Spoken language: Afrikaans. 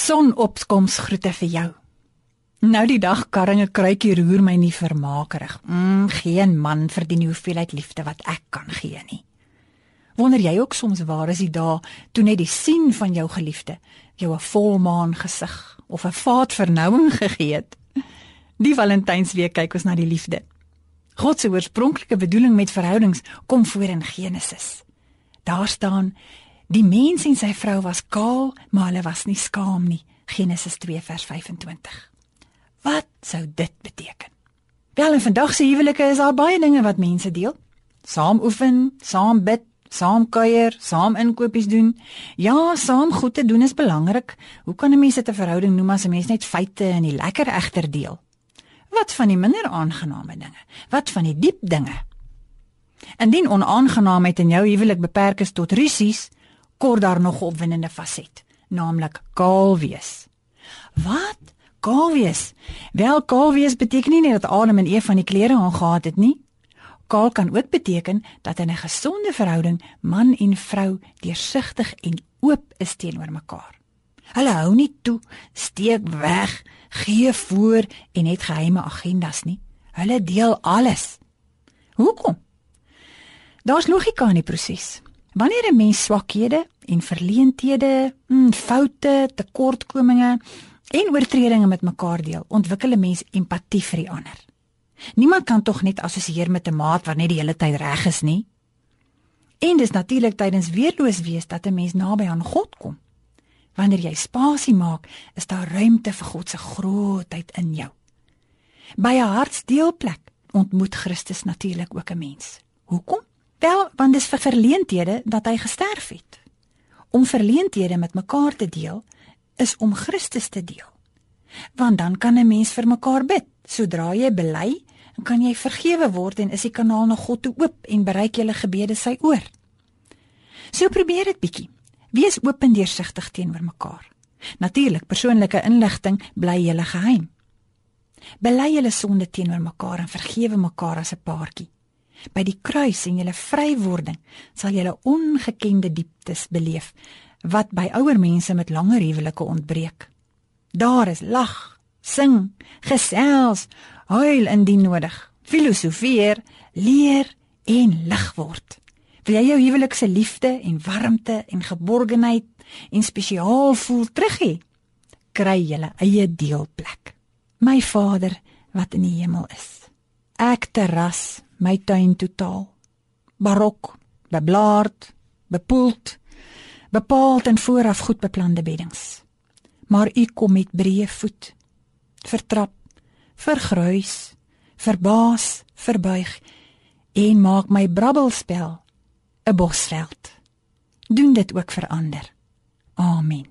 Sonopkoms groete vir jou. Nou die dag karringe kruikie roer my nie vermaakerig. Mm, geen man verdien die hoeveelheid liefde wat ek kan gee nie. Wonder jy ook soms waar is die dae toe net die sien van jou geliefde jou 'n volmaan gesig of 'n vaat vernouing gegee het? Die Valentynsweek kyk ons na die liefde. God se oorspronklike bedoeling met verhoudings kom voor in Genesis. Daar staan Die mens en sy vrou was kaal, maar hulle was nie skaam nie. Genesis 2 vers 25. Wat sou dit beteken? Wel, in vandag se huwelike is daar baie dinge wat mense deel. Saam oefen, saam bid, saam kuier, saam inkopies doen. Ja, saam goed te doen is belangrik. Hoe kan 'n mens dit 'n verhouding noem as 'n mens net feite en die lekker egter deel? Wat van die minder aangename dinge? Wat van die diep dinge? Indien onaangenaamheid in jou huwelik beperk is tot rusies, kort daar nog 'n opwindende faset, naamlik kaal wees. Wat? Kaal wees? Wel, kaal wees beteken nie net dat Adam en Eva nie klere aangetree het nie. Kaal kan ook beteken dat in 'n gesonde verhouding man en vrou deursigtig en oop is teenoor mekaar. Hulle hou nie toe, steek weg, gee voor en het geheime agendas nie. Hulle deel alles. Hoekom? Daar's logika in die proses. Wanneer 'n mens swakhede en verleenthede, mm, foute, tekortkominge en oortredinge met mekaar deel, ontwikkel 'n mens empatie vir die ander. Niemand kan tog net assosieer met 'n maat wat net die hele tyd reg is nie. En dis natuurlik tydens weerloos wees dat 'n mens naby aan God kom. Wanneer jy spasie maak, is daar ruimte vir God se grootheid in jou. By 'n hartsdeelplek ontmoet Christus natuurlik ook 'n mens. Hoekom? Wel, want dis vir verleenthede dat hy gesterf het. Om verleenthede met mekaar te deel is om Christus te deel. Want dan kan 'n mens vir mekaar bid. Sodra jy bely, kan jy vergewe word en is die kanaal na God toe oop en bereik julle gebede sy oor. So probeer dit bietjie. Wees oop en deursigtig teenoor mekaar. Natuurlik, persoonlike inligting bly julle geheim. Bely julle sonde teenoor mekaar en vergewe mekaar as 'n paartjie. By die kruis en julle vrywording sal julle ongekende dieptes beleef wat by ouer mense met langer huwelike ontbreek. Daar is lag, sing, gesels, huil indien nodig, filosofeer, leer en lig word. Wil jy jou huwelik se liefde en warmte en geborgenheid en spesiaal voel terug hê? Kry julle eie deelplek. My Vader wat in die hemel is. Ek terras my tuin totaal. Barok, beblaard, bepoeld, bepaald en vooraf goed beplande beddings. Maar u kom met breë voet, vertrap, vergruis, verbaas, verbuig en maak my brabbelspel 'n bosveld. Doen dit ook vir ander. Amen.